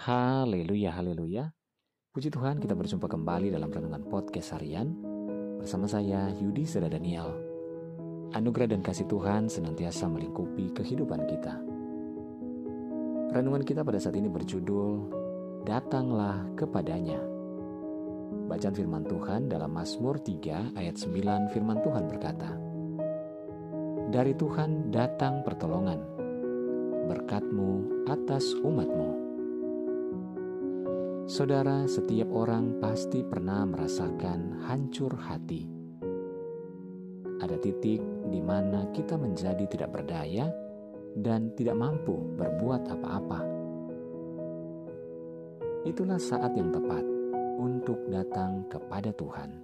Haleluya, haleluya. Puji Tuhan kita berjumpa kembali dalam Renungan Podcast Harian bersama saya Yudi Seda Daniel. Anugerah dan kasih Tuhan senantiasa melingkupi kehidupan kita. Renungan kita pada saat ini berjudul Datanglah kepadanya. Bacaan firman Tuhan dalam Mazmur 3 ayat 9 firman Tuhan berkata, Dari Tuhan datang pertolongan, berkatmu atas umatmu. Saudara, setiap orang pasti pernah merasakan hancur hati. Ada titik di mana kita menjadi tidak berdaya dan tidak mampu berbuat apa-apa. Itulah saat yang tepat untuk datang kepada Tuhan.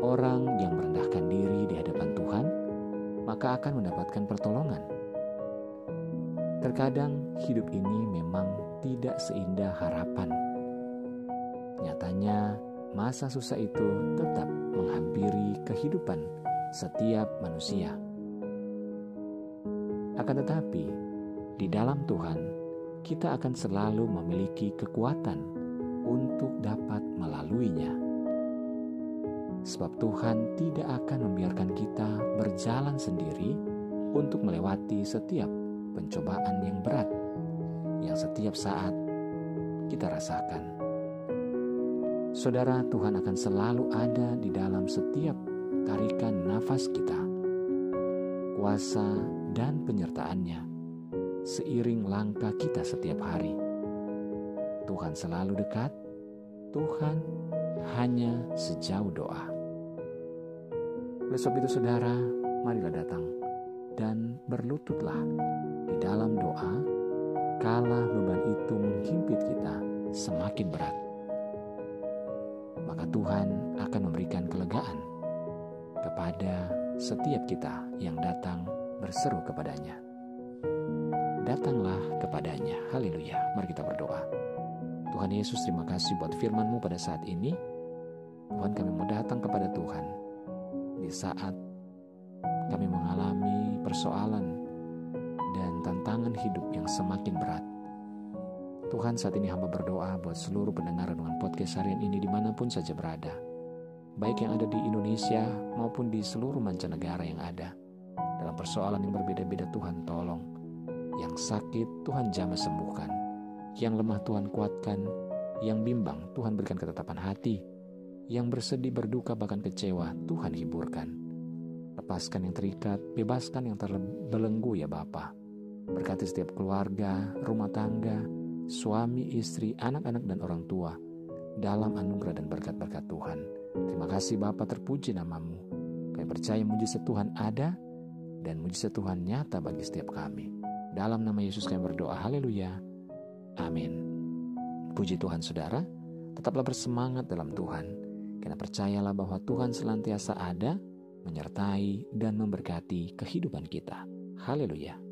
Orang yang merendahkan diri di hadapan Tuhan, maka akan mendapatkan pertolongan. Terkadang hidup ini memang tidak seindah harapan. Nyatanya, masa susah itu tetap menghampiri kehidupan setiap manusia. Akan tetapi, di dalam Tuhan, kita akan selalu memiliki kekuatan untuk dapat melaluinya. Sebab Tuhan tidak akan membiarkan kita berjalan sendiri untuk melewati setiap pencobaan yang berat yang setiap saat kita rasakan. Saudara, Tuhan akan selalu ada di dalam setiap tarikan nafas kita. Kuasa dan penyertaannya seiring langkah kita setiap hari. Tuhan selalu dekat, Tuhan hanya sejauh doa. Besok itu saudara, marilah datang dan berlututlah di dalam doa kala beban itu menghimpit kita semakin berat, maka Tuhan akan memberikan kelegaan kepada setiap kita yang datang berseru kepadanya. Datanglah kepadanya. Haleluya. Mari kita berdoa. Tuhan Yesus terima kasih buat firman-Mu pada saat ini. Tuhan kami mau datang kepada Tuhan di saat kami mengalami persoalan tantangan hidup yang semakin berat. Tuhan saat ini hamba berdoa buat seluruh pendengar dengan podcast harian ini di mana pun saja berada. Baik yang ada di Indonesia maupun di seluruh mancanegara yang ada. Dalam persoalan yang berbeda-beda Tuhan tolong. Yang sakit Tuhan jamah sembuhkan. Yang lemah Tuhan kuatkan. Yang bimbang Tuhan berikan ketetapan hati. Yang bersedih berduka bahkan kecewa Tuhan hiburkan. Lepaskan yang terikat, bebaskan yang terbelenggu ya Bapak. Berkati setiap keluarga, rumah tangga, suami, istri, anak-anak, dan orang tua dalam anugerah dan berkat-berkat Tuhan. Terima kasih Bapa terpuji namamu. Kami percaya mujizat Tuhan ada dan mujizat Tuhan nyata bagi setiap kami. Dalam nama Yesus kami berdoa, haleluya. Amin. Puji Tuhan saudara, tetaplah bersemangat dalam Tuhan. Karena percayalah bahwa Tuhan senantiasa ada, menyertai, dan memberkati kehidupan kita. Haleluya.